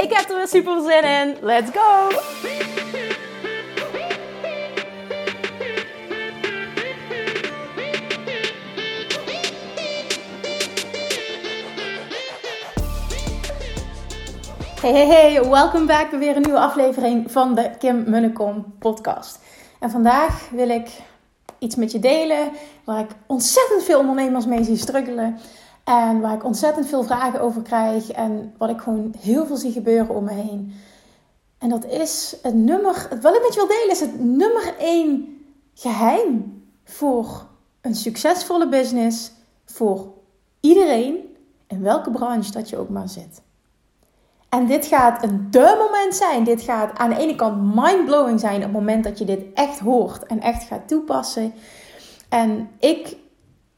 Ik heb er weer super zin in. Let's go! Hey, hey, hey, welkom back bij weer een nieuwe aflevering van de Kim Munnekom podcast. En vandaag wil ik iets met je delen waar ik ontzettend veel ondernemers mee zie struggelen. En waar ik ontzettend veel vragen over krijg. En wat ik gewoon heel veel zie gebeuren om me heen. En dat is het nummer, wat ik met je wil delen, is het nummer één geheim voor een succesvolle business. Voor iedereen, in welke branche dat je ook maar zit. En dit gaat een de moment zijn. Dit gaat aan de ene kant mindblowing zijn op het moment dat je dit echt hoort en echt gaat toepassen. En ik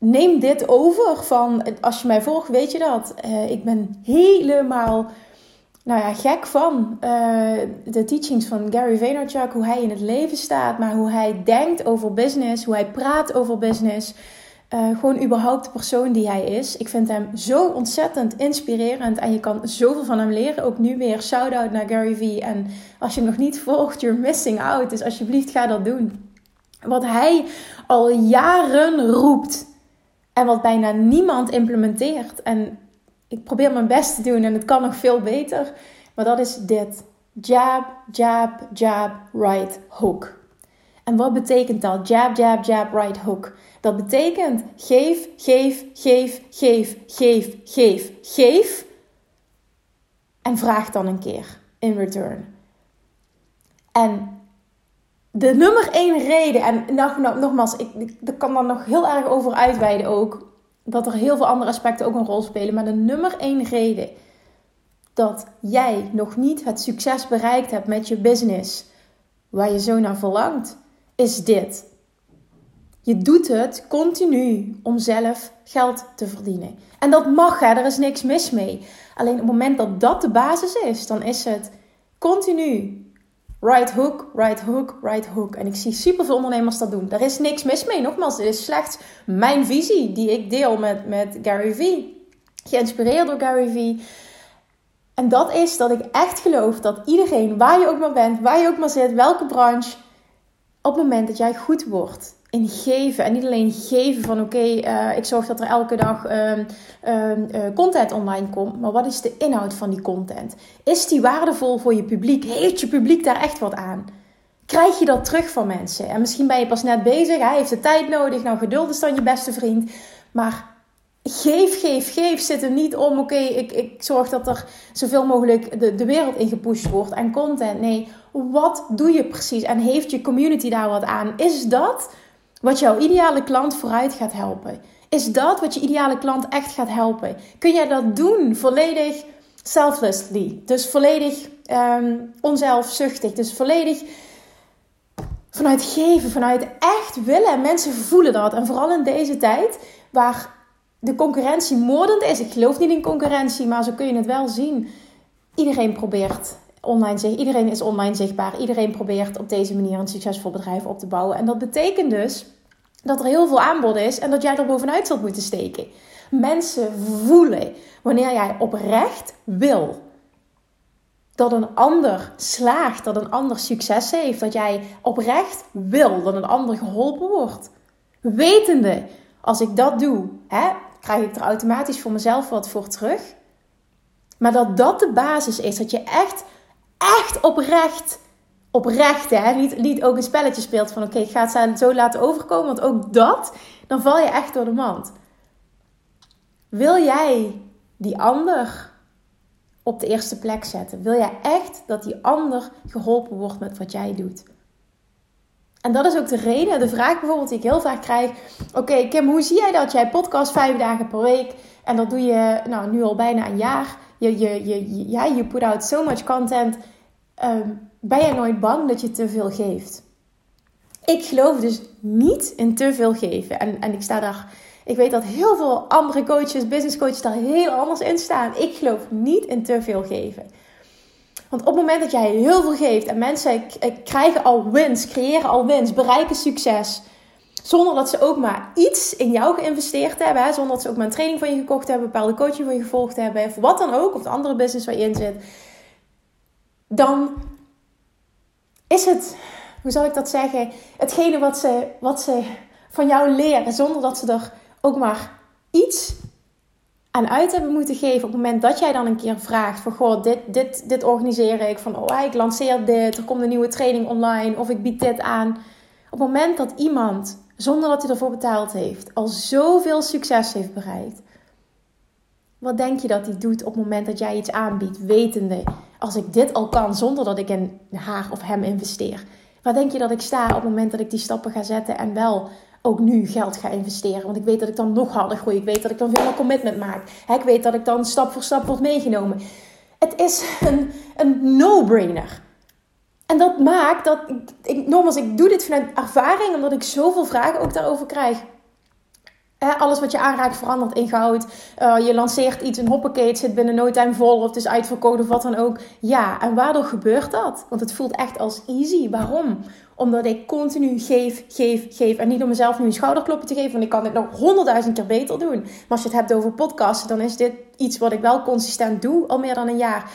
neem dit over van, als je mij volgt, weet je dat. Uh, ik ben helemaal, nou ja, gek van uh, de teachings van Gary Vaynerchuk. Hoe hij in het leven staat, maar hoe hij denkt over business, hoe hij praat over business. Uh, gewoon überhaupt de persoon die hij is. Ik vind hem zo ontzettend inspirerend en je kan zoveel van hem leren. Ook nu weer shout-out naar Gary Vee. En als je hem nog niet volgt, you're missing out. Dus alsjeblieft ga dat doen. Wat hij al jaren roept en wat bijna niemand implementeert. En ik probeer mijn best te doen en het kan nog veel beter. Maar dat is dit. Jab, jab, jab, right hook. En wat betekent dat? Jab, jab, jab, right hook. Dat betekent geef, geef, geef, geef, geef, geef, geef. En vraag dan een keer in return. En de nummer één reden, en nog, nog, nogmaals, ik, ik kan daar nog heel erg over uitweiden ook, dat er heel veel andere aspecten ook een rol spelen, maar de nummer één reden dat jij nog niet het succes bereikt hebt met je business waar je zo naar verlangt, is dit. Je doet het continu om zelf geld te verdienen. En dat mag, hè, er is niks mis mee. Alleen op het moment dat dat de basis is, dan is het continu right hook, right hook, right hook. En ik zie superveel ondernemers dat doen. Daar is niks mis mee. Nogmaals, dit is slechts mijn visie die ik deel met, met Gary Vee. Geïnspireerd door Gary Vee. En dat is dat ik echt geloof dat iedereen, waar je ook maar bent, waar je ook maar zit, welke branche, op het moment dat jij goed wordt in geven. En niet alleen geven van oké, eh, ik zorg dat er elke dag uh, content online komt. Maar wat is de inhoud van die content? Is die waardevol voor je publiek? Heeft je publiek daar echt wat aan? Krijg je dat terug van mensen? En misschien ben je pas net bezig. Hij heeft de tijd nodig. Nou, geduld is dan je beste vriend. Maar geef, geef, geef zit er niet om. Oké, ik, ik zorg dat er zoveel mogelijk de, de wereld in gepusht wordt en content. Nee, wat doe je precies? En heeft je community daar wat aan? Is dat wat jouw ideale klant vooruit gaat helpen? Is dat wat je ideale klant echt gaat helpen? Kun jij dat doen volledig selflessly? Dus volledig um, onzelfzuchtig. Dus volledig vanuit geven, vanuit echt willen. Mensen voelen dat. En vooral in deze tijd waar de concurrentie moordend is. Ik geloof niet in concurrentie, maar zo kun je het wel zien. Iedereen probeert online zich, iedereen is online zichtbaar. Iedereen probeert op deze manier een succesvol bedrijf op te bouwen. En dat betekent dus dat er heel veel aanbod is en dat jij er bovenuit zult moeten steken. Mensen voelen wanneer jij oprecht wil dat een ander slaagt, dat een ander succes heeft, dat jij oprecht wil dat een ander geholpen wordt. Wetende, als ik dat doe, hè, krijg ik er automatisch voor mezelf wat voor terug. Maar dat dat de basis is, dat je echt echt oprecht, oprecht, hè, niet, niet ook een spelletje speelt van oké, ik ga het zo laten overkomen, want ook dat, dan val je echt door de mand. Wil jij die ander op de eerste plek zetten? Wil jij echt dat die ander geholpen wordt met wat jij doet? En dat is ook de reden, de vraag bijvoorbeeld die ik heel vaak krijg. Oké, Kim, hoe zie jij dat? Jij podcast vijf dagen per week en dat doe je nou, nu al bijna een jaar. je, je, je, ja, je put out so much content. Ehm, ben je nooit bang dat je te veel geeft? Ik geloof dus niet in te veel geven. En, en ik sta daar. Ik weet dat heel veel andere coaches, business coaches, daar heel anders in staan. Ik geloof niet in te veel geven. Want op het moment dat jij heel veel geeft en mensen krijgen al wins, creëren al wins, bereiken succes. Zonder dat ze ook maar iets in jou geïnvesteerd hebben. Zonder dat ze ook maar een training van je gekocht hebben, een bepaalde coaching van je gevolgd hebben. Of wat dan ook, of de andere business waar je in zit. Dan is het, hoe zal ik dat zeggen? Hetgene wat ze, wat ze van jou leren. Zonder dat ze er ook maar iets aan uit hebben moeten geven op het moment dat jij dan een keer vraagt van goh, dit, dit, dit organiseer ik, van oh ik lanceer dit, er komt een nieuwe training online of ik bied dit aan. Op het moment dat iemand, zonder dat hij ervoor betaald heeft, al zoveel succes heeft bereikt, wat denk je dat hij doet op het moment dat jij iets aanbiedt, wetende als ik dit al kan zonder dat ik in haar of hem investeer? Waar denk je dat ik sta op het moment dat ik die stappen ga zetten en wel ook nu geld ga investeren. Want ik weet dat ik dan nog harder groei. Ik weet dat ik dan veel meer commitment maak. Ik weet dat ik dan stap voor stap word meegenomen. Het is een, een no-brainer. En dat maakt dat, ik, nogmaals, ik doe dit vanuit ervaring, omdat ik zoveel vragen ook daarover krijg alles wat je aanraakt verandert in goud. Uh, je lanceert iets, een hoppakee, zit binnen no time vol of het is uitverkocht of wat dan ook. Ja, en waardoor gebeurt dat? Want het voelt echt als easy. Waarom? Omdat ik continu geef, geef, geef. En niet om mezelf nu een schouderklopje te geven, want ik kan dit nog honderdduizend keer beter doen. Maar als je het hebt over podcasten, dan is dit iets wat ik wel consistent doe, al meer dan een jaar.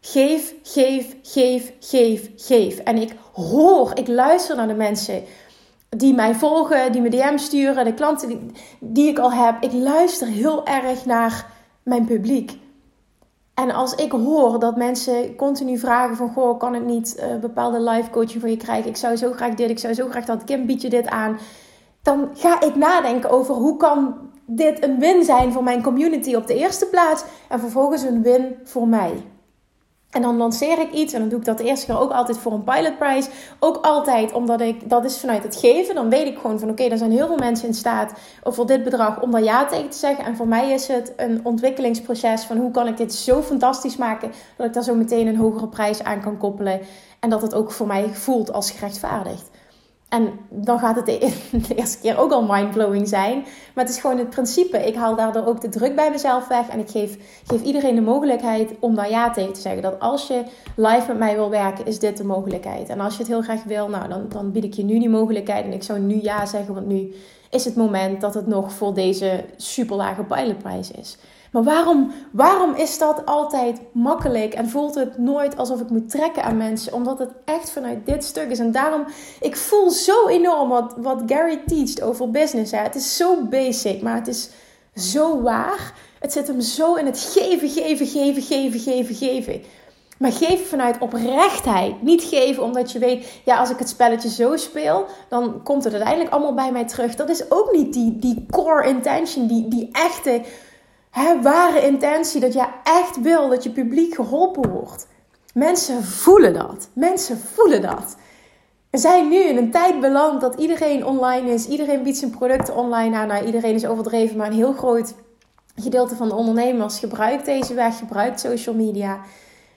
Geef, geef, geef, geef, geef. En ik hoor, ik luister naar de mensen die mij volgen, die me DM sturen, de klanten die, die ik al heb. Ik luister heel erg naar mijn publiek. En als ik hoor dat mensen continu vragen van... Goh, kan ik niet uh, bepaalde live coaching voor je krijgen? Ik zou zo graag dit, ik zou zo graag dat. Kim, bied je dit aan? Dan ga ik nadenken over hoe kan dit een win zijn voor mijn community op de eerste plaats... en vervolgens een win voor mij. En dan lanceer ik iets en dan doe ik dat de eerste keer ook altijd voor een pilotprijs. Ook altijd omdat ik, dat is vanuit het geven. Dan weet ik gewoon van oké, okay, er zijn heel veel mensen in staat voor dit bedrag om daar ja tegen te zeggen. En voor mij is het een ontwikkelingsproces van hoe kan ik dit zo fantastisch maken dat ik daar zo meteen een hogere prijs aan kan koppelen. En dat het ook voor mij voelt als gerechtvaardigd. En dan gaat het de, eerste keer ook al mindblowing zijn. Maar het is gewoon het principe. Ik haal daardoor ook de druk bij mezelf weg. En ik geef, geef iedereen de mogelijkheid om daar ja tegen te zeggen. Dat als je live met mij wil werken, is dit de mogelijkheid. En als je het heel graag wil, nou, dan, dan bied ik je nu die mogelijkheid. En ik zou nu ja zeggen, want nu is het moment dat het nog voor deze super lage pilotprijs is. Maar waarom, waarom is dat altijd makkelijk en voelt het nooit alsof ik moet trekken aan mensen? Omdat het echt vanuit dit stuk is. En daarom, ik voel zo enorm wat, wat Gary teacht over business. Hè. Het is zo basic, maar het is zo waar. Het zit hem zo in het geven, geven, geven, geven, geven, geven. Maar geven vanuit oprechtheid. Niet geven omdat je weet, ja, als ik het spelletje zo speel, dan komt het uiteindelijk allemaal bij mij terug. Dat is ook niet die, die core intention, die, die echte hè, ware intentie, dat jij echt wil dat je publiek geholpen wordt. Mensen voelen dat. Mensen voelen dat. We zijn nu in een tijd beland dat iedereen online is. Iedereen biedt zijn producten online aan. Nou, iedereen is overdreven, maar een heel groot gedeelte van de ondernemers gebruikt deze weg, gebruikt social media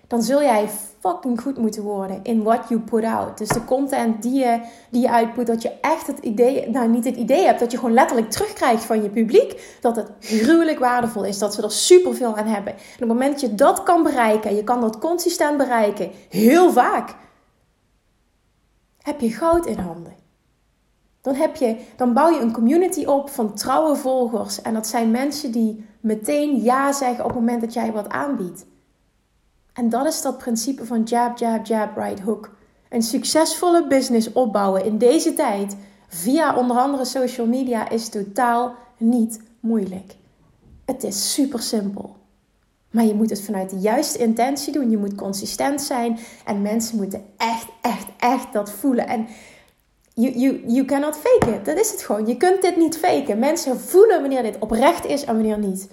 dan zul jij goed moeten worden in what you put out. Dus de content die je, die je uitput, dat je echt het idee, nou niet het idee hebt, dat je gewoon letterlijk terugkrijgt van je publiek, dat het gruwelijk waardevol is, dat ze er superveel aan hebben. En op het moment dat je dat kan bereiken, je kan dat consistent bereiken, heel vaak, heb je goud in handen. Dan, heb je, dan bouw je een community op van trouwe volgers. En dat zijn mensen die meteen ja zeggen op het moment dat jij wat aanbiedt. En dat is dat principe van jab, jab, jab, right hook. Een succesvolle business opbouwen in deze tijd via onder andere social media is totaal niet moeilijk. Het is super simpel. Maar je moet het vanuit de juiste intentie doen. Je moet consistent zijn. En mensen moeten echt, echt, echt dat voelen. En you, you, you cannot fake it. Dat is het gewoon. Je kunt dit niet faken. Mensen voelen wanneer dit oprecht is en wanneer niet.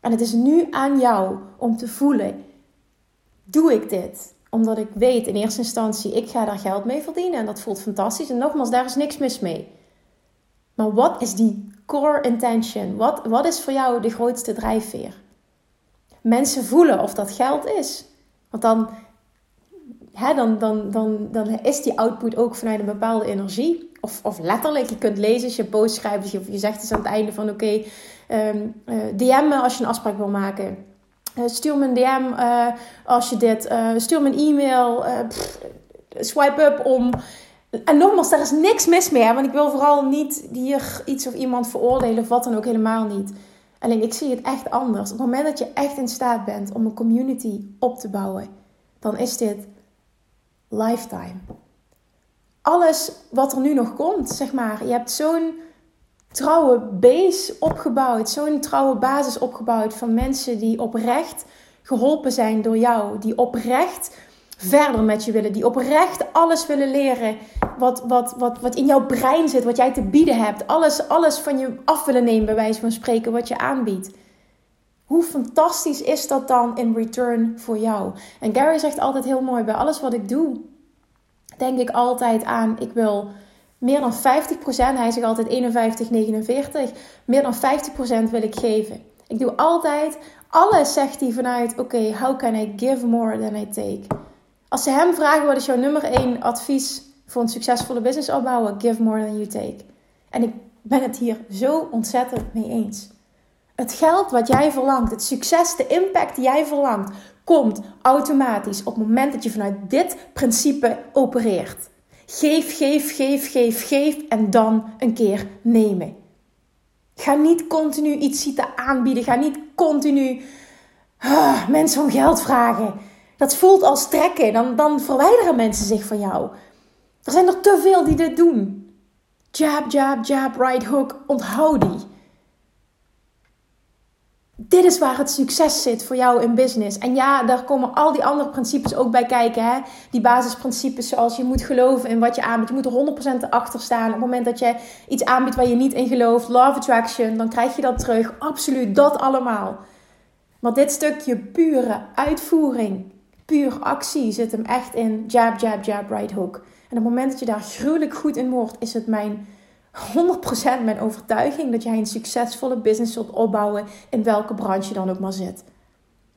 En het is nu aan jou om te voelen doe ik dit? Omdat ik weet in eerste instantie, ik ga daar geld mee verdienen en dat voelt fantastisch. En nogmaals, daar is niks mis mee. Maar wat is die core intention? Wat, wat is voor jou de grootste drijfveer? mensen voelen of dat geld is. Want dan, hè, dan, dan, dan, dan is die output ook vanuit een bepaalde energie. Of, of letterlijk, je kunt lezen als je post schrijft. Dus je, zegt dus aan het einde van oké, um, uh, DM me als je een afspraak wil maken. Uh, stuur me een DM uh, als je dit. Uh, stuur me een e-mail. Swipe up om. En nogmaals, daar is niks mis mee. Want ik wil vooral niet hier iets of iemand veroordelen of wat dan ook helemaal niet. Alleen ik zie het echt anders. Op het moment dat je echt in staat bent om een community op te bouwen, dan is dit lifetime. Alles wat er nu nog komt, zeg maar. Je hebt zo'n trouwe base opgebouwd, zo'n trouwe basis opgebouwd van mensen die oprecht geholpen zijn door jou, die oprecht verder met je willen, die oprecht alles willen leren wat, wat, wat, wat in jouw brein zit, wat jij te bieden hebt, alles, alles van je af willen nemen, bij wijze van spreken, wat je aanbiedt. Hoe fantastisch is dat dan in return voor jou? En Gary zegt altijd heel mooi: bij alles wat ik doe, denk ik altijd aan: ik wil meer dan 50%, hij zegt altijd 51, 49, meer dan 50% wil ik geven. Ik doe altijd, alles zegt hij vanuit: oké, how can I give more than I take? Als ze hem vragen wat is jouw nummer 1 advies voor een succesvolle business opbouwen, give more than you take. En ik ben het hier zo ontzettend mee eens. Het geld wat jij verlangt, het succes, de impact die jij verlangt, komt automatisch op het moment dat je vanuit dit principe opereert. Geef, geef, geef, geef, geef en dan een keer nemen. Ga niet continu iets zitten aanbieden. Ga niet continu ah, mensen om geld vragen. Dat voelt als trekken. Dan, dan verwijderen mensen zich van jou. Er zijn er te veel die dit doen. Jab, jab, jab, right hook. Onthoud die. Dit is waar het succes zit voor jou in business. En ja, daar komen al die andere principes ook bij kijken. Hè? Die basisprincipes zoals je moet geloven in wat je aanbiedt. Je moet er 100% achter staan. Op het moment dat je iets aanbiedt waar je niet in gelooft. Love attraction, dan krijg je dat terug. Absoluut, dat allemaal. Maar dit stukje pure uitvoering, puur actie zit hem echt in jab, jab, jab, right hook. En op het moment dat je daar gruwelijk goed in wordt, is het mijn 100% mijn overtuiging dat jij een succesvolle business zult opbouwen in welke branche dan ook maar zit.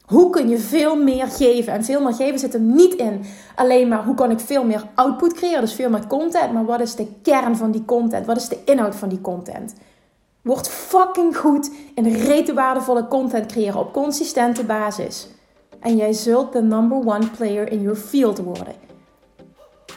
Hoe kun je veel meer geven? En veel meer geven zit hem niet in alleen maar hoe kan ik veel meer output creëren, dus veel meer content. Maar wat is de kern van die content? Wat is de inhoud van die content? Word fucking goed in rete waardevolle content creëren op consistente basis. En jij zult de number one player in your field worden.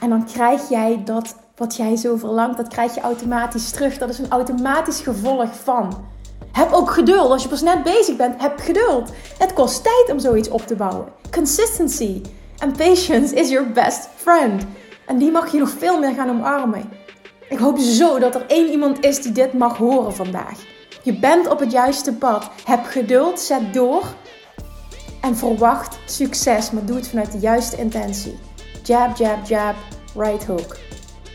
En dan krijg jij dat wat jij zo verlangt, dat krijg je automatisch terug. Dat is een automatisch gevolg van. Heb ook geduld. Als je pas net bezig bent, heb geduld. Het kost tijd om zoiets op te bouwen. Consistency and patience is your best friend. En die mag je nog veel meer gaan omarmen. Ik hoop zo dat er één iemand is die dit mag horen vandaag. Je bent op het juiste pad. Heb geduld, zet door en verwacht succes, maar doe het vanuit de juiste intentie. Jab, jab, jab, right hook.